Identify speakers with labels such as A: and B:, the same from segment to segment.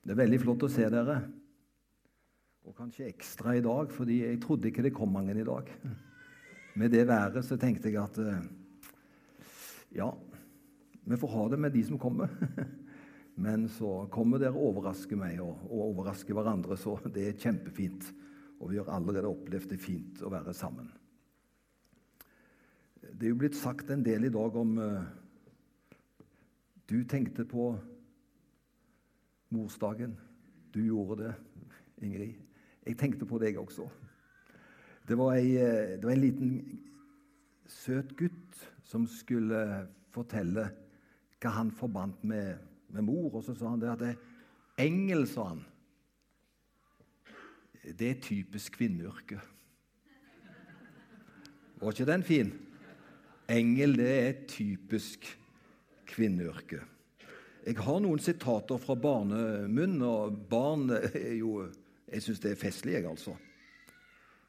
A: Det er veldig flott å se dere. Og kanskje ekstra i dag, fordi jeg trodde ikke det kom mange i dag. Med det været så tenkte jeg at eh, ja, vi får ha det med de som kommer. Men så kommer dere og overrasker meg og, og overrasker hverandre, så det er kjempefint. Og vi har allerede opplevd det fint å være sammen. Det er jo blitt sagt en del i dag om uh, Du tenkte på morsdagen. Du gjorde det, Ingrid. Jeg tenkte på deg også. Det var, ei, eh, det var en liten søt gutt som skulle fortelle hva han forbandt med, med mor. Og så sa han det at det, engel, sa han, det er typisk kvinneyrke. Var ikke den fin? Engel, det er typisk kvinneyrke. Jeg har noen sitater fra barnemunn, og barn er jo Jeg syns det er festlig, jeg, altså.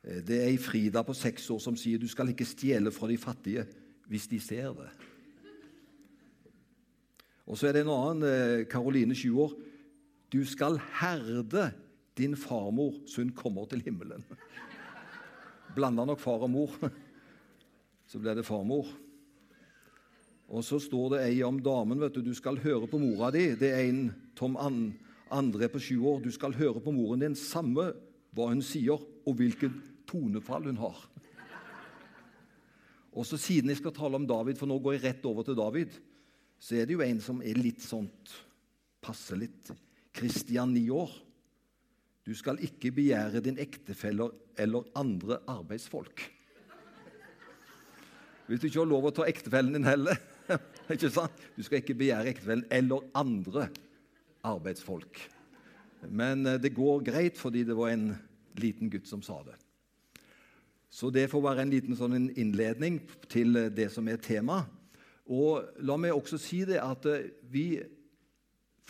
A: Det er ei Frida på seks år som sier 'du skal ikke stjele fra de fattige hvis de ser det'. Og så er det en annen, Karoline, sju år. 'Du skal herde din farmor så hun kommer til himmelen'. Blanda nok far og mor. Så ble det farmor. Og så står det ei om damen. vet Du du skal høre på mora di. Det er en Tom André på sju år. Du skal høre på moren din, samme hva hun sier, og hvilket tonefall hun har. Og så Siden jeg skal tale om David, for nå går jeg rett over til David, så er det jo en som er litt sånt Passer litt. Kristian, ni år. Du skal ikke begjære din ektefeller eller andre arbeidsfolk. Hvis du ikke har lov å ta ektefellen din heller. ikke sant? Du skal ikke begjære ektefellen eller andre arbeidsfolk. Men eh, det går greit fordi det var en liten gutt som sa det. Så det får være en liten sånn innledning til eh, det som er tema. Og la meg også si det at eh, vi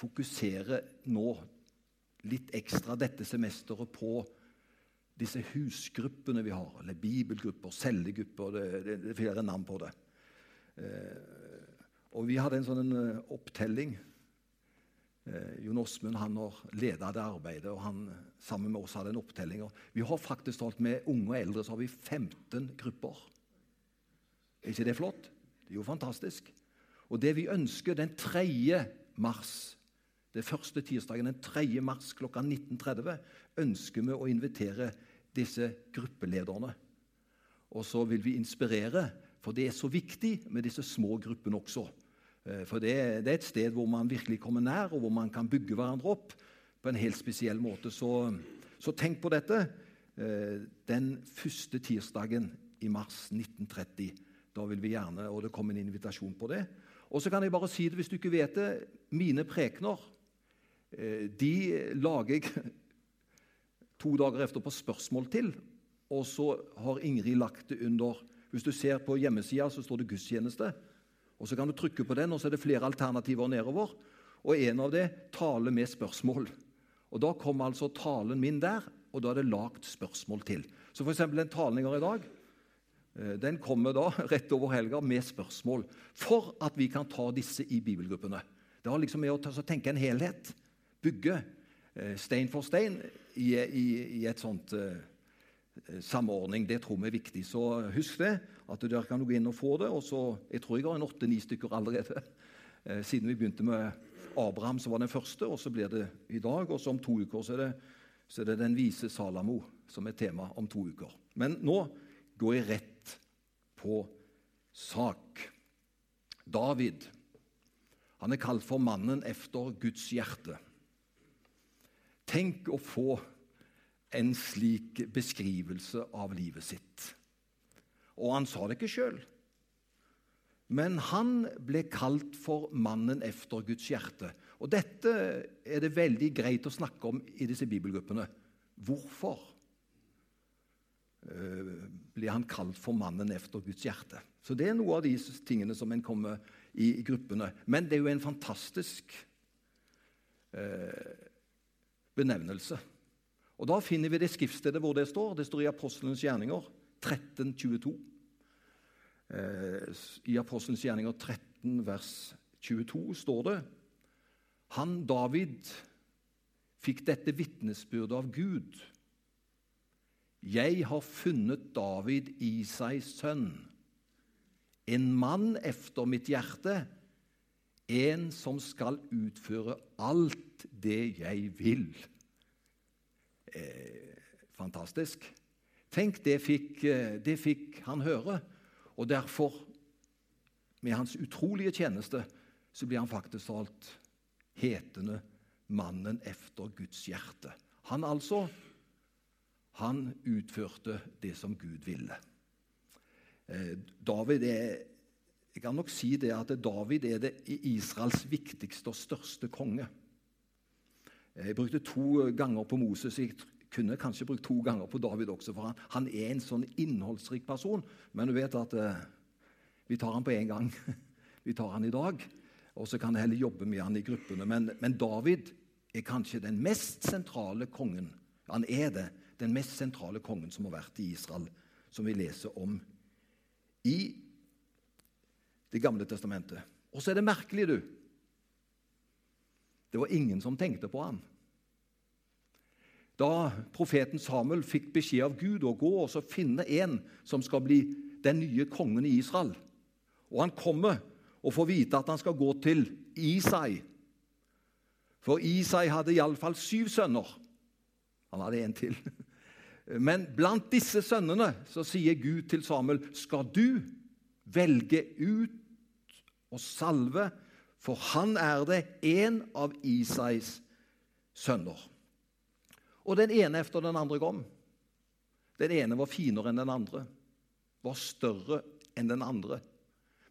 A: fokuserer nå litt ekstra dette semesteret på disse husgruppene vi har, eller bibelgrupper, cellegrupper det, er flere navn på det. Eh, og Vi hadde en sånn uh, opptelling. Eh, Jon Åsmund han har leda det arbeidet, og han sammen med oss hadde en opptelling. Vi har faktisk talt med unge og eldre så har vi 15 grupper. Er ikke det flott? Det er jo fantastisk. Og det vi ønsker den 3. mars det første tirsdagen den 3. mars klokka 19.30 ønsker vi å invitere disse gruppelederne. Og så vil vi inspirere, for det er så viktig med disse små gruppene også. Eh, for det, det er et sted hvor man virkelig kommer nær, og hvor man kan bygge hverandre opp på en helt spesiell måte. Så, så tenk på dette eh, den første tirsdagen i mars 1930. Da vil vi gjerne, og det kommer en invitasjon på det. Og så kan jeg bare si det hvis du ikke vet det. Mine prekener eh, de lager jeg to dager efter på spørsmål til. Og så har Ingrid lagt det under Hvis du ser på hjemmesida, så står det 'gudstjeneste'. Og Så kan du trykke på den, og så er det flere alternativer nedover. Og en av det tale med spørsmål. Og Da kom altså talen min der, og da er det lagt spørsmål til. Så f.eks. den talen jeg har i dag, eh, den kommer da rett over helga med spørsmål. For at vi kan ta disse i bibelgruppene. Det har liksom med å tenke en helhet. Bygge eh, stein for stein i, i, i et sånt uh, samordning. Det tror vi er viktig. Så husk det, at dere kan gå inn og få det. og så, Jeg tror jeg har en åtte-ni stykker allerede. Uh, siden vi begynte med Abraham, så var den første, og så blir det i dag. Og så om to uker så er, det, så er det den vise Salamo som er tema om to uker. Men nå går jeg rett på sak. David han er kalt for mannen efter Guds hjerte. Tenk å få en slik beskrivelse av livet sitt. Og han sa det ikke sjøl. Men han ble kalt for mannen efter Guds hjerte. Og Dette er det veldig greit å snakke om i disse bibelgruppene. Hvorfor blir ble han kalt for mannen efter Guds hjerte? Så Det er noe av de tingene som en kommer i, gruppene. Men det er jo en fantastisk eh, benevnelse. Og Da finner vi det skriftstedet hvor det står. Det står i Apostelens gjerninger 1322. Eh, I Apostelens gjerninger 13 vers 22 står det Han David fikk dette vitnesbyrdet av Gud. Jeg har funnet David, i seg sønn, en mann efter mitt hjerte, en som skal utføre alt det jeg vil. Eh, fantastisk. Tenk, det fikk, eh, det fikk han høre. Og derfor, med hans utrolige tjeneste, så blir han faktisk talt hetende mannen efter Guds hjerte. Han altså han utførte det som Gud ville. Eh, David er, Jeg kan nok si det at David er det Israels viktigste og største konge. Jeg brukte to ganger på Moses. Jeg kunne kanskje brukt to ganger på David også, for han, han er en sånn innholdsrik person. Men du vet at eh, vi tar han på én gang. vi tar han i dag. Og så kan jeg heller jobbe med han i gruppene. Men, men David er kanskje den mest sentrale kongen. Han er det den mest sentrale kongen som har vært i Israel, som vi leser om i Det gamle testamentet. Og så er det merkelig, du. Det var ingen som tenkte på han. Da profeten Samuel fikk beskjed av Gud å gå og så finne en som skal bli den nye kongen i Israel, og han kommer og får vite at han skal gå til Isai For Isai hadde iallfall syv sønner. Han hadde en til. Men blant disse sønnene så sier Gud til Samuel, skal du velge ut og salve, for han er det en av Isais sønner. Og den ene efter den andre kom. Den ene var finere enn den andre, var større enn den andre.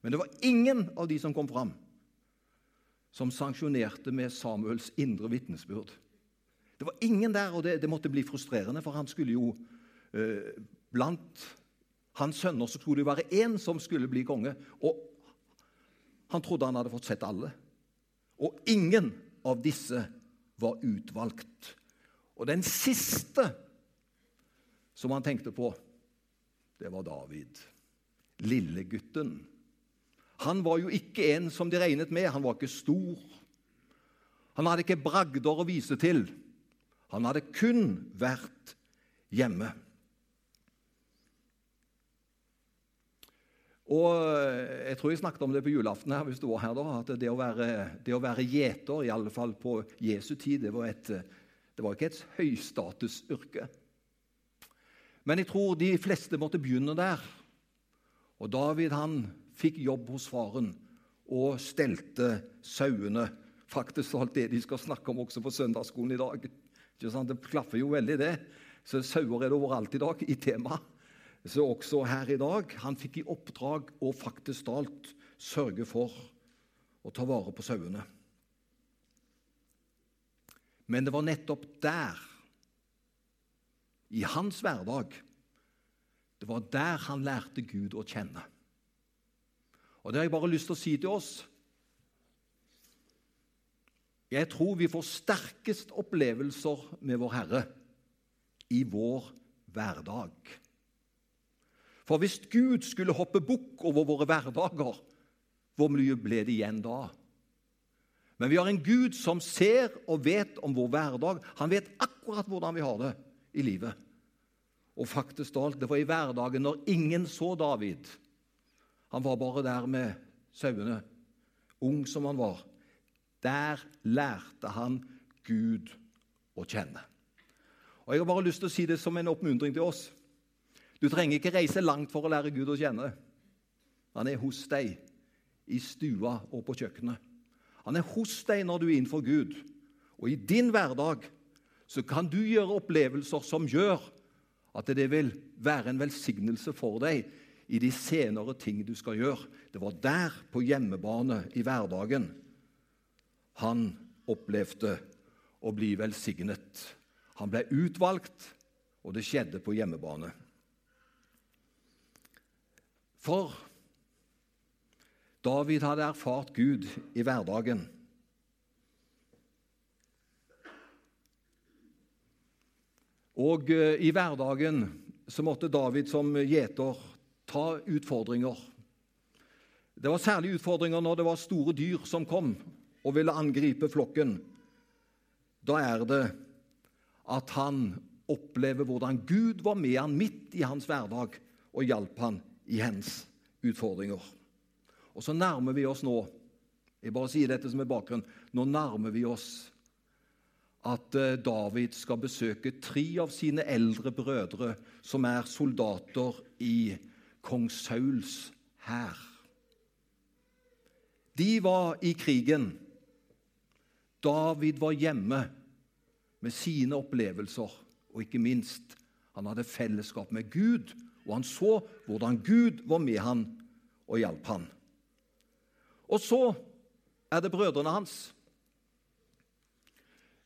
A: Men det var ingen av de som kom fram, som sanksjonerte med Samuels indre vitnesbyrd. Det var ingen der, og det, det måtte bli frustrerende, for han skulle jo eh, Blant hans sønner så skulle det være én som skulle bli konge. Og han trodde han hadde fått sett alle. Og ingen av disse var utvalgt. Og den siste som han tenkte på, det var David. Lillegutten. Han var jo ikke en som de regnet med. Han var ikke stor. Han hadde ikke bragder å vise til. Han hadde kun vært hjemme. Og Jeg tror jeg snakket om det på julaften, her, hvis du var her da, at det å være, det å være gjeter, i alle fall på Jesu tid, det var, et, det var ikke et høystatusyrke. Men jeg tror de fleste måtte begynne der. Og David han fikk jobb hos faren og stelte sauene. Faktisk alt det de skal snakke om også på søndagsskolen i dag. Det klaffer jo veldig, det. Så sauer er det overalt i dag i temaet. Så også her i dag. Han fikk i oppdrag å faktisk talt sørge for å ta vare på sauene. Men det var nettopp der, i hans hverdag, det var der han lærte Gud å kjenne. Og Det har jeg bare lyst til å si til oss jeg tror vi får sterkest opplevelser med vår Herre i vår hverdag. For hvis Gud skulle hoppe bukk over våre hverdager, hvor mye ble det igjen da? Men vi har en Gud som ser og vet om vår hverdag. Han vet akkurat hvordan vi har det i livet. Og faktisk alt, Det var i hverdagen når ingen så David. Han var bare der med sauene, ung som han var. Der lærte han Gud å kjenne. Og Jeg har bare lyst til å si det som en oppmuntring til oss. Du trenger ikke reise langt for å lære Gud å kjenne. Han er hos deg, i stua og på kjøkkenet. Han er hos deg når du er innenfor Gud. Og i din hverdag så kan du gjøre opplevelser som gjør at det vil være en velsignelse for deg i de senere ting du skal gjøre. Det var der, på hjemmebane i hverdagen, han opplevde å bli velsignet. Han ble utvalgt, og det skjedde på hjemmebane. For David hadde erfart Gud i hverdagen. Og eh, i hverdagen så måtte David som gjeter ta utfordringer. Det var særlig utfordringer når det var store dyr som kom og ville angripe flokken. da er det at han opplever hvordan Gud var med han midt i hans hverdag og hjalp han i hans utfordringer. Og så nærmer vi oss nå Jeg bare sier dette som er bakgrunn. Nå nærmer vi oss at eh, David skal besøke tre av sine eldre brødre som er soldater i kong Sauls hær. De var i krigen. David var hjemme med sine opplevelser, og ikke minst han hadde fellesskap med Gud, og han så hvordan Gud var med han og hjalp han. Og så er det brødrene hans.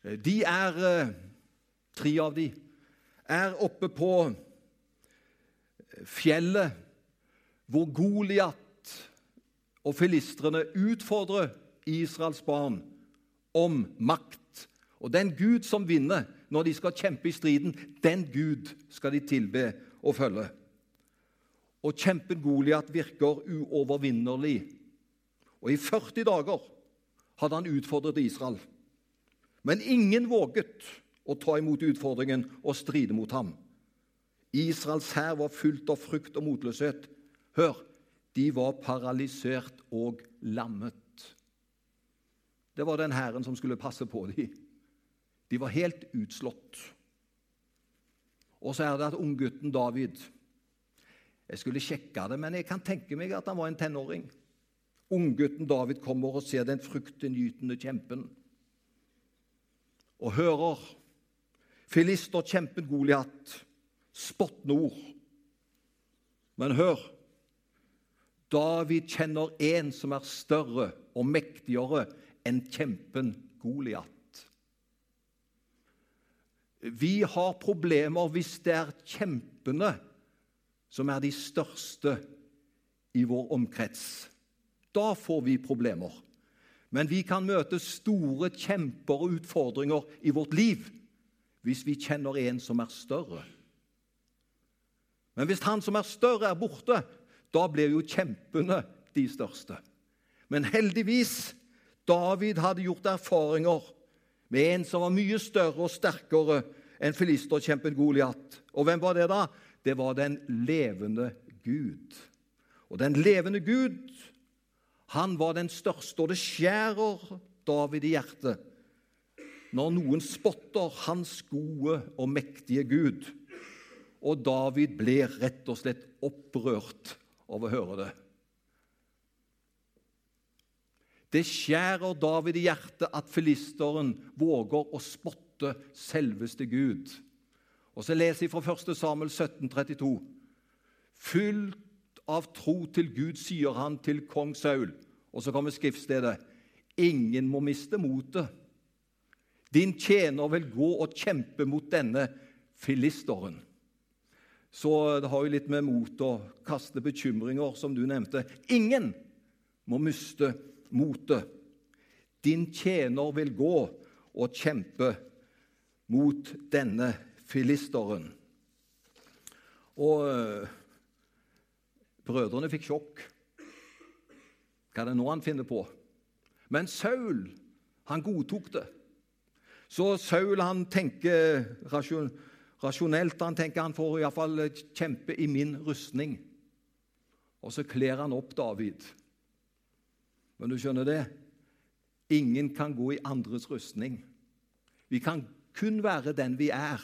A: De er eh, Tre av de er oppe på fjellet hvor Goliat og filistrene utfordrer Israels barn om makt. Og den Gud som vinner når de skal kjempe i striden, den Gud skal de tilbe og følge. Og kjempen Goliat virker uovervinnerlig. Og i 40 dager hadde han utfordret Israel. Men ingen våget å ta imot utfordringen og stride mot ham. Israels hær var fullt av frykt og motløshet. Hør, de var paralysert og lammet. Det var den hæren som skulle passe på dem. De var helt utslått. Og så er det at unggutten David Jeg skulle sjekke det, men jeg kan tenke meg at han var en tenåring. Unggutten David kommer og ser den fruktinngytende kjempen og hører filisterkjempen Goliat spottende ord. Men hør David kjenner en som er større og mektigere enn kjempen Goliat. Vi har problemer hvis det er kjempene som er de største i vår omkrets. Da får vi problemer. Men vi kan møte store kjemper og utfordringer i vårt liv hvis vi kjenner en som er større. Men hvis han som er større, er borte, da blir jo kjempene de største. Men heldigvis David hadde gjort erfaringer med en som var mye større og sterkere enn filisterkjempen Goliat. Og hvem var det, da? Det var den levende Gud. Og den levende Gud han var den største, og det skjærer David i hjertet når noen spotter hans gode og mektige Gud. Og David blir rett og slett opprørt av å høre det. Det skjærer David i hjertet at filisteren våger å spotte selveste Gud. Og så leser jeg fra 1. Samuel 17, 32. Fylt av tro til Gud, sier han til kong Saul. Og så kommer skriftstedet. Ingen må miste motet. Din tjener vil gå og kjempe mot denne filisteren. Så det har jo litt med mot å kaste bekymringer, som du nevnte. Ingen må miste motet. Din tjener vil gå og kjempe mot denne filisteren. Og Brødrene fikk sjokk. Hva er det nå han finner på? Men Saul, han godtok det. Så Saul han tenker rasjonelt. Han tenker han får iallfall kjempe i min rustning. Og så kler han opp David. Men du skjønner det? Ingen kan gå i andres rustning. Vi kan kun være den vi er.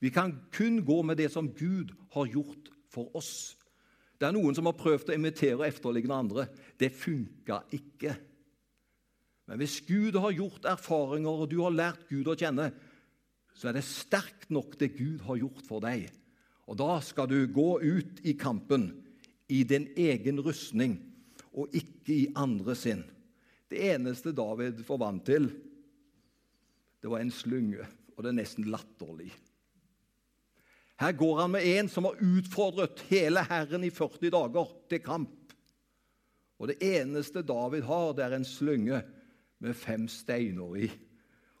A: Vi kan kun gå med det som Gud har gjort for oss. Det er noen som har prøvd å imitere og efterligne andre. Det funka ikke. Men hvis Gud har gjort erfaringer, og du har lært Gud å kjenne, så er det sterkt nok det Gud har gjort for deg. Og da skal du gå ut i kampen i din egen rustning og ikke i andre sin. Det eneste David får vant til, det var en slynge, og det er nesten latterlig. Her går han med en som har utfordret hele Herren i 40 dager til kamp. Og det eneste David har, det er en slynge med fem steiner i.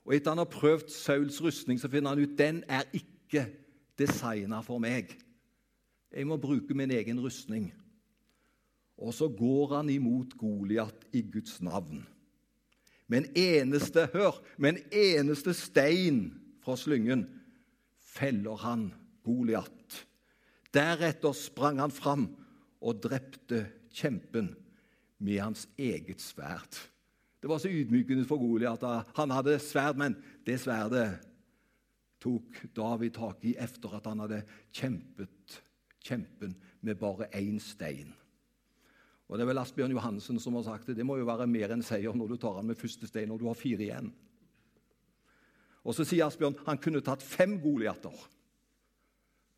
A: Og Etter han har prøvd Sauls rustning, så finner han ut den er ikke designa for meg. Jeg må bruke min egen rustning. Og så går han imot Goliat i Guds navn. Med en eneste hør, med en eneste stein fra slyngen feller han Goliat. Deretter sprang han fram og drepte kjempen med hans eget sverd. Det var så ydmykende for Goliat. Han hadde sverd, men det sverdet tok David tak i etter at han hadde kjempet kjempen med bare én stein. Og Det er vel Asbjørn Johansen som har sagt det. Det må jo være mer enn seier når du tar han med første stein når du har fire igjen. Og Så sier Asbjørn han kunne tatt fem Goliater.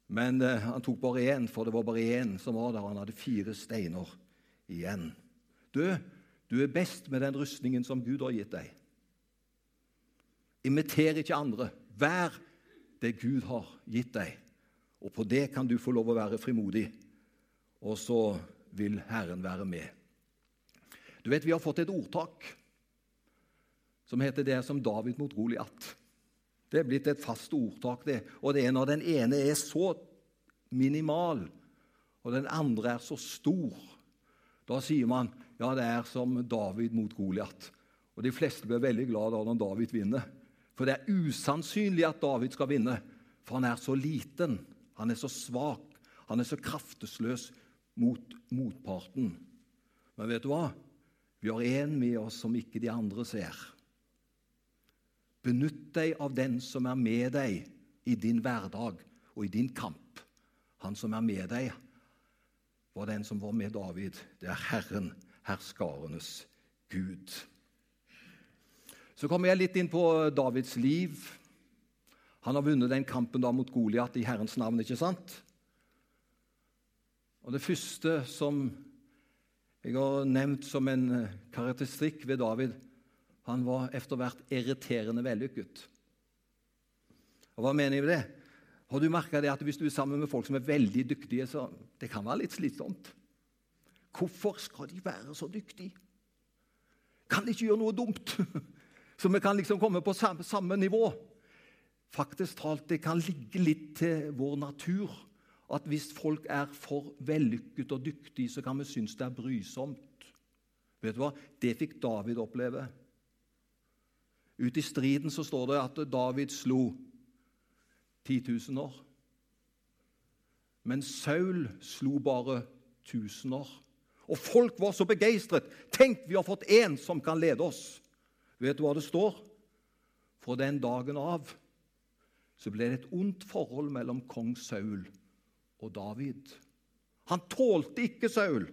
A: Men eh, han tok bare én, for det var bare én som var der. Han hadde fire steiner igjen. Du, du er best med den rustningen som Gud har gitt deg. Imiter ikke andre. Vær det Gud har gitt deg. Og på det kan du få lov å være frimodig. Og så vil Herren være med. Du vet, Vi har fått et ordtak som heter 'det er som David mot Goliat'. Det er blitt et fast ordtak, det. Og det er når den ene er så minimal, og den andre er så stor. Da sier man ja, det er som David mot Goliat. Og de fleste blir veldig glad da når David vinner. For det er usannsynlig at David skal vinne, for han er så liten. Han er så svak. Han er så kraftesløs mot motparten. Men vet du hva? Vi har én med oss som ikke de andre ser. Benytt deg av den som er med deg i din hverdag og i din kamp. Han som er med deg, var den som var med David. Det er Herren herskarenes Gud. Så kommer jeg litt inn på Davids liv. Han har vunnet den kampen da mot Goliat i Herrens navn, ikke sant? Og Det første som jeg har nevnt som en karakteristikk ved David, han var etter hvert irriterende vellykket. Og Hva mener jeg med det? Har du merka at hvis du er sammen med folk som er veldig dyktige, så det kan være litt slitsomt? Hvorfor skal de være så dyktige? Kan de ikke gjøre noe dumt? Så vi kan liksom komme på samme, samme nivå. Faktisk talt, det kan ligge litt til vår natur at hvis folk er for vellykket og dyktige, så kan vi synes det er brysomt. Vet du hva? Det fikk David oppleve. Ute i striden så står det at David slo 10 000 år. Men Saul slo bare 1000 år. Og folk var så begeistret. Tenk, vi har fått en som kan lede oss. Vet du hva det står? Fra den dagen av så ble det et ondt forhold mellom kong Saul og David. Han tålte ikke Saul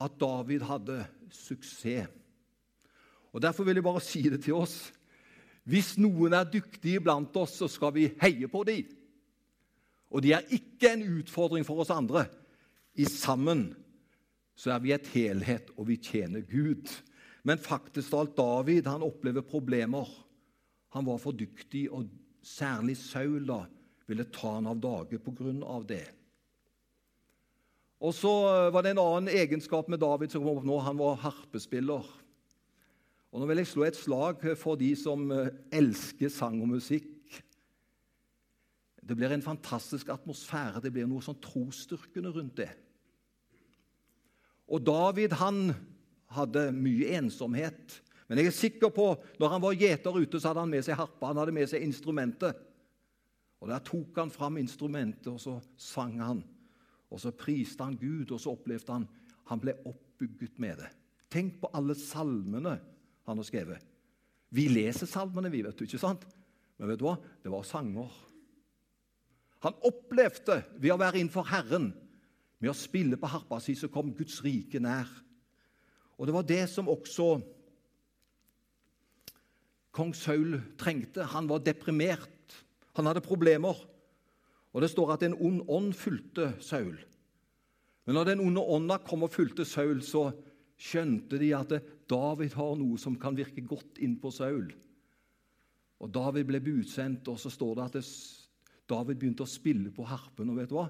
A: at David hadde suksess. Og Derfor vil jeg bare si det til oss. Hvis noen er dyktige blant oss, så skal vi heie på dem. Og de er ikke en utfordring for oss andre. I sammen så er vi et helhet, og vi tjener Gud. Men faktisk alt David han opplever problemer. Han var for dyktig, og særlig Saul da, ville ta han av dage pga. det. Og så var det en annen egenskap med David som kom opp nå. Han var harpespiller. Og Nå vil jeg slå et slag for de som eh, elsker sang og musikk. Det blir en fantastisk atmosfære. Det blir noe sånn trosstyrkende rundt det. Og David han hadde mye ensomhet. Men jeg er sikker på når han var gjeter ute, så hadde han med seg harpa, han hadde med seg instrumentet. Og Der tok han fram instrumentet, og så sang han. Og så priste han Gud, og så opplevde han han ble oppbygget med det. Tenk på alle salmene han har skrevet. Vi leser salmene, vi, vet du, ikke sant? Men vet du hva? Det var sanger. Han opplevde ved å være innenfor Herren med å spille på harpa si, så kom Guds rike nær. Og det var det som også kong Saul trengte. Han var deprimert. Han hadde problemer. Og Det står at en ond ånd fulgte Saul. Men når den onde ånda kom og fulgte Saul, så skjønte de at David har noe som kan virke godt inn på Saul. Og David ble budsendt, og så står det at David begynte å spille på harpen. og vet du hva?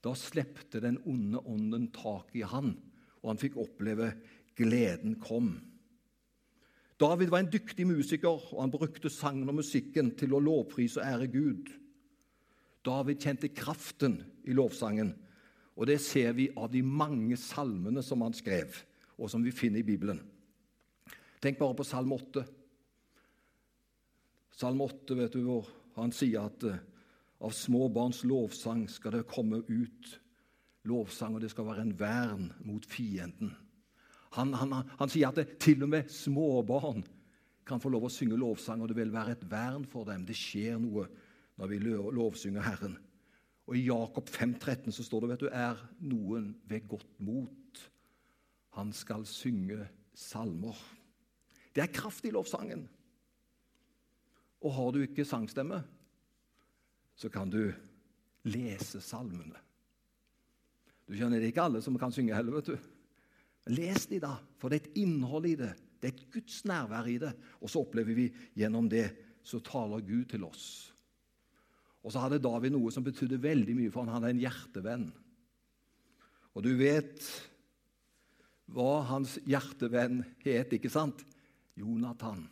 A: Da slepte den onde ånden tak i han, og han fikk oppleve gleden kom. David var en dyktig musiker, og han brukte sangen og musikken til å lovprise og ære Gud. David kjente kraften i lovsangen, og det ser vi av de mange salmene som han skrev, og som vi finner i Bibelen. Tenk bare på Salme 8. Salme 8, vet du, hvor han sier at uh, av små barns lovsang skal det komme ut lovsang, og det skal være en vern mot fienden. Han, han, han sier at det, til og med småbarn kan få lov å synge lovsang, og det vil være et vern for dem. Det skjer noe når vi lovsynger Herren. Og I Jakob 5,13 så står det vet du, er noen ved godt mot. Han skal synge salmer. Det er kraft i lovsangen. Og har du ikke sangstemme, så kan du lese salmene. Du skjønner, Det er ikke alle som kan synge heller. vet du. Les de, da, for det er et innhold i det. Det er et Guds nærvær i det. Og så opplever vi gjennom det så taler Gud til oss. Og så hadde David noe som betydde veldig mye, for han hadde en hjertevenn. Og du vet hva hans hjertevenn het, ikke sant? Jonathan.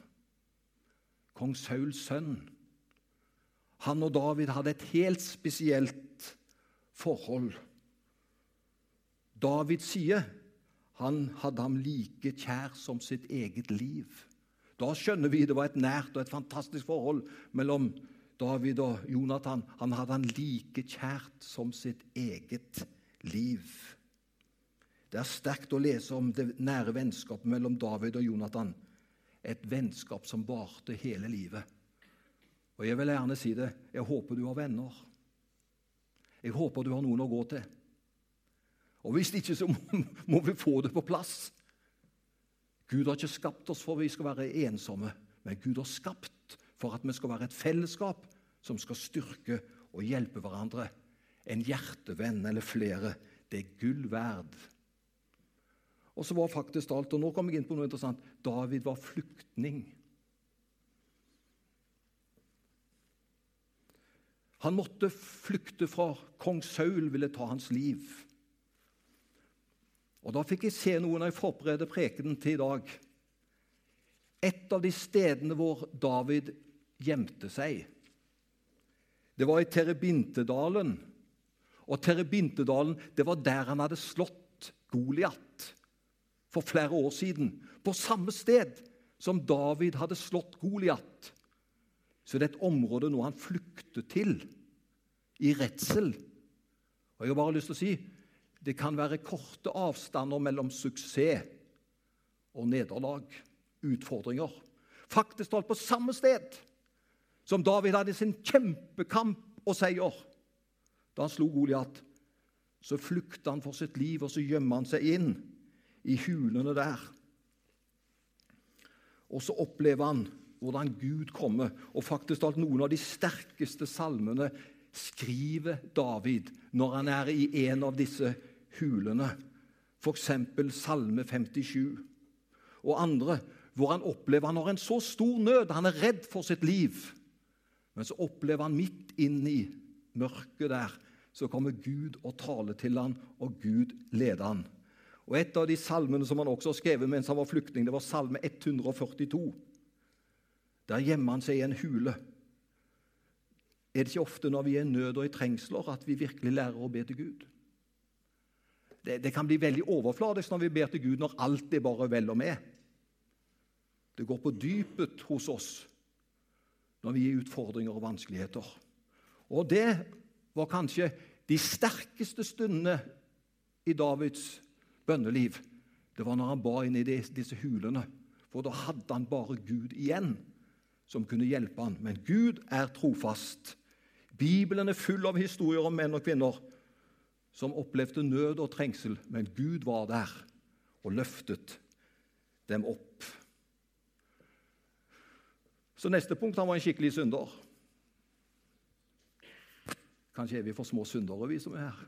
A: Kong Sauls sønn. Han og David hadde et helt spesielt forhold. David sier han hadde ham like kjær som sitt eget liv. Da skjønner vi det var et nært og et fantastisk forhold mellom David og Jonathan. Han hadde han like kjært som sitt eget liv. Det er sterkt å lese om det nære vennskapet mellom David og Jonathan. Et vennskap som varte hele livet. Og jeg vil gjerne si det jeg håper du har venner. Jeg håper du har noen å gå til. Og Hvis ikke, så må vi få det på plass. Gud har ikke skapt oss for at vi skal være ensomme, men Gud har skapt for at vi skal være et fellesskap som skal styrke og hjelpe hverandre. En hjertevenn eller flere. Det er gull verd. Og så var faktisk alt, og Nå kommer jeg inn på noe interessant. David var flyktning. Han måtte flykte fra kong Saul ville ta hans liv. Og Da fikk jeg se noe når jeg forberedte prekenen til i dag. Et av de stedene hvor David gjemte seg, det var i Terebintedalen. Og Terebintedalen det var der han hadde slått Goliat for flere år siden. På samme sted som David hadde slått Goliat. Så det er et område nå han flykter til i redsel. Og Jeg har bare lyst til å si det kan være korte avstander mellom suksess og nederlag, utfordringer. Faktisk holdt på samme sted som David hadde sin kjempekamp og seier. Da han slo Goliat, så flykta han for sitt liv, og så gjemmer han seg inn i hulene der. Og så opplever han hvordan Gud kommer. Og faktisk talt noen av de sterkeste salmene skriver David når han er i en av disse hulene. F.eks. Salme 57 og andre, hvor han opplever han har en så stor nød. Han er redd for sitt liv. Men så opplever han midt inni mørket der, så kommer Gud og taler til han, og Gud leder han. Og Et av de salmene som han også har skrevet mens han var flyktning, det var salme 142. Der gjemmer han seg i en hule. Er det ikke ofte når vi er i nød og i trengsler, at vi virkelig lærer å be til Gud? det, det, kan bli veldig overfladisk når vi ber til Gud når alt er bare vel og med. Det går på dypet hos oss når vi gir utfordringer og vanskeligheter. Og det var kanskje de sterkeste stundene i Davids bønneliv. Det var når han ba inn i disse hulene. For da hadde han bare Gud igjen som kunne hjelpe han. Men Gud er trofast. Bibelen er full av historier om menn og kvinner som opplevde nød og trengsel, men Gud var der og løftet dem opp. Så neste punkt han var en skikkelig synder. Kanskje er vi for små syndere, vi som er her.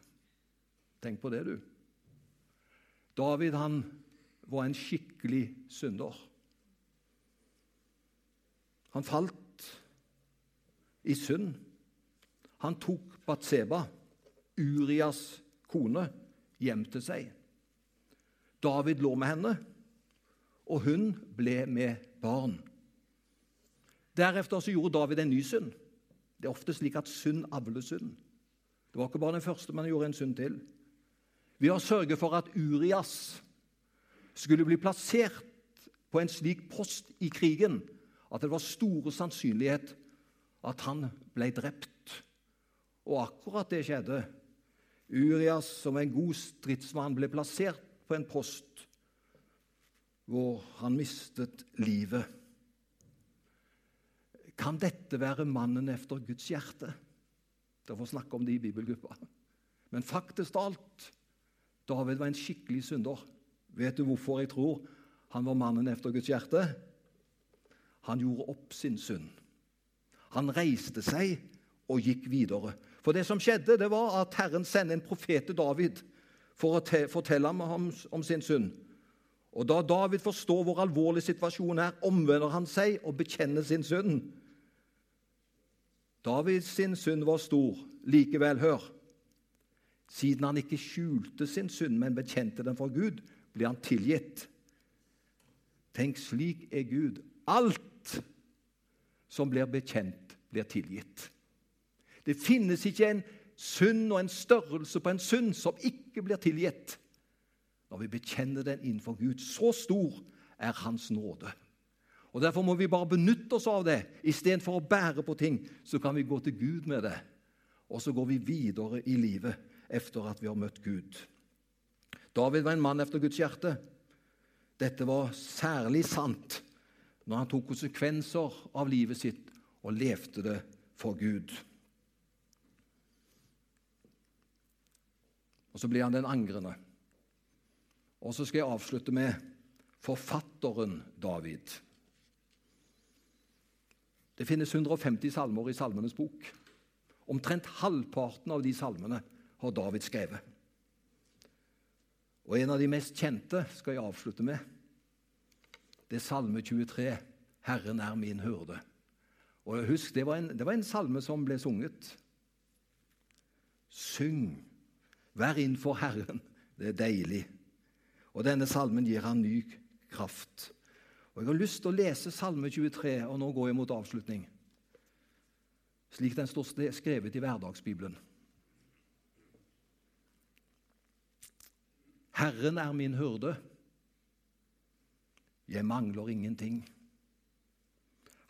A: Tenk på det, du. David han var en skikkelig synder. Han falt i synd. Han tok Batseba Urias kone hjem til seg. David lå med henne, og hun ble med barn. Deretter så gjorde David en ny synd. Det er ofte slik at synd avler synd. Det var ikke bare den første, men han gjorde en synd til. Ved å sørge for at Urias skulle bli plassert på en slik post i krigen at det var store sannsynlighet at han ble drept. Og akkurat det skjedde. Urias, som en god stridsmann, ble plassert på en post hvor han mistet livet. Kan dette være mannen efter Guds hjerte? Det får snakke om det i bibelgruppa. Men faktisk alt David var en skikkelig synder. Vet du hvorfor jeg tror han var mannen efter Guds hjerte? Han gjorde opp sin synd. Han reiste seg og gikk videre. For det som skjedde, det var at Herren sendte en profet til David for å fortelle ham om, sin synd. Og Da David forstår hvor alvorlig situasjonen er, omvender han seg og bekjenner sin synd. Davids synd var stor. Likevel, hør Siden han ikke skjulte sin synd, men bekjente den for Gud, blir han tilgitt. Tenk, slik er Gud. Alt som blir bekjent, blir tilgitt. Det finnes ikke en synd og en størrelse på en synd som ikke blir tilgitt. Når vi bekjenner den innenfor Gud. Så stor er Hans nåde. Og Derfor må vi bare benytte oss av det. Istedenfor å bære på ting, så kan vi gå til Gud med det. Og så går vi videre i livet etter at vi har møtt Gud. David var en mann efter Guds hjerte. Dette var særlig sant når han tok konsekvenser av livet sitt og levde det for Gud. Og så blir han den angrende. Og så skal jeg avslutte med forfatteren David. Det finnes 150 salmer i Salmenes bok. Omtrent halvparten av de salmene har David skrevet. Og En av de mest kjente skal jeg avslutte med. Det er Salme 23. 'Herren er min hurde'. Og husk, det var, en, det var en salme som ble sunget. Syng, vær innenfor Herren. Det er deilig. Og denne salmen gir han ny kraft. Og Jeg har lyst til å lese Salme 23, og nå går jeg mot avslutning, slik den står skrevet i Hverdagsbibelen. Herren er min hurde. Jeg mangler ingenting.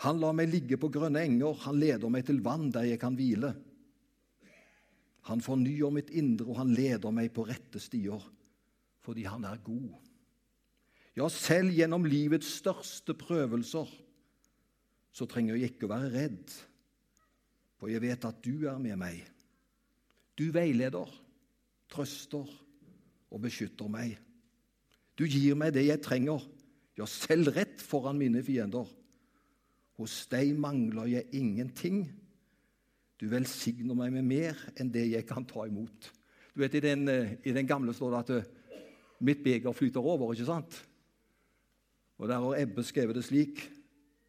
A: Han lar meg ligge på grønne enger, han leder meg til vann der jeg kan hvile. Han fornyer mitt indre, og han leder meg på rette stier, fordi han er god. Ja, selv gjennom livets største prøvelser så trenger jeg ikke å være redd, for jeg vet at du er med meg. Du veileder, trøster og beskytter meg. Du gir meg det jeg trenger, ja, selv rett foran mine fiender. Hos deg mangler jeg ingenting. Du velsigner meg med mer enn det jeg kan ta imot. Du vet, I den, eh, i den gamle står det at eh, mitt beger flyter over. ikke sant? Og Der har Ebbe skrevet det slik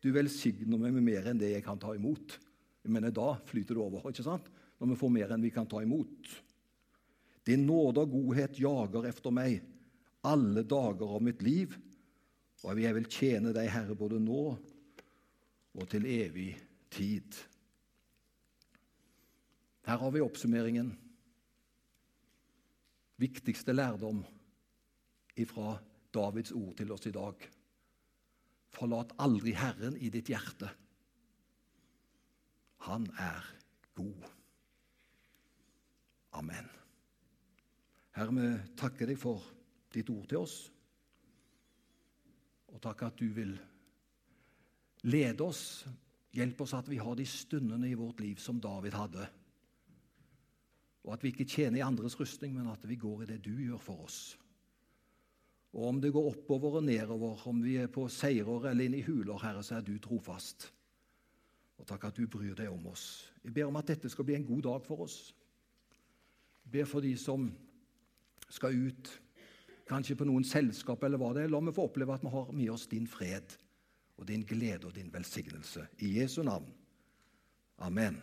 A: Du velsigner meg med mer enn det jeg kan ta imot. Jeg mener, Da flyter det over, ikke sant? når vi får mer enn vi kan ta imot. Din nåde og godhet jager efter meg alle dager av mitt liv, og jeg vil tjene deg, Herre, både nå og til evig tid. Her har vi oppsummeringen. Viktigste lærdom ifra Davids ord til oss i dag. Forlat aldri Herren i ditt hjerte. Han er god. Amen. Herre, vi takker deg for ditt ord til oss, og takk at du vil lede oss. Hjelp oss at vi har de stundene i vårt liv som David hadde. Og at vi ikke tjener i andres rustning, men at vi går i det du gjør for oss. Og om det går oppover og nedover, om vi er på seirer eller inn i huler, Herre, så er du trofast. Og takk at du bryr deg om oss. Jeg ber om at dette skal bli en god dag for oss. Jeg ber for de som skal ut, kanskje på noen selskap eller hva det er. La meg få oppleve at vi har med oss din fred og din glede og din velsignelse. I Jesu navn. Amen.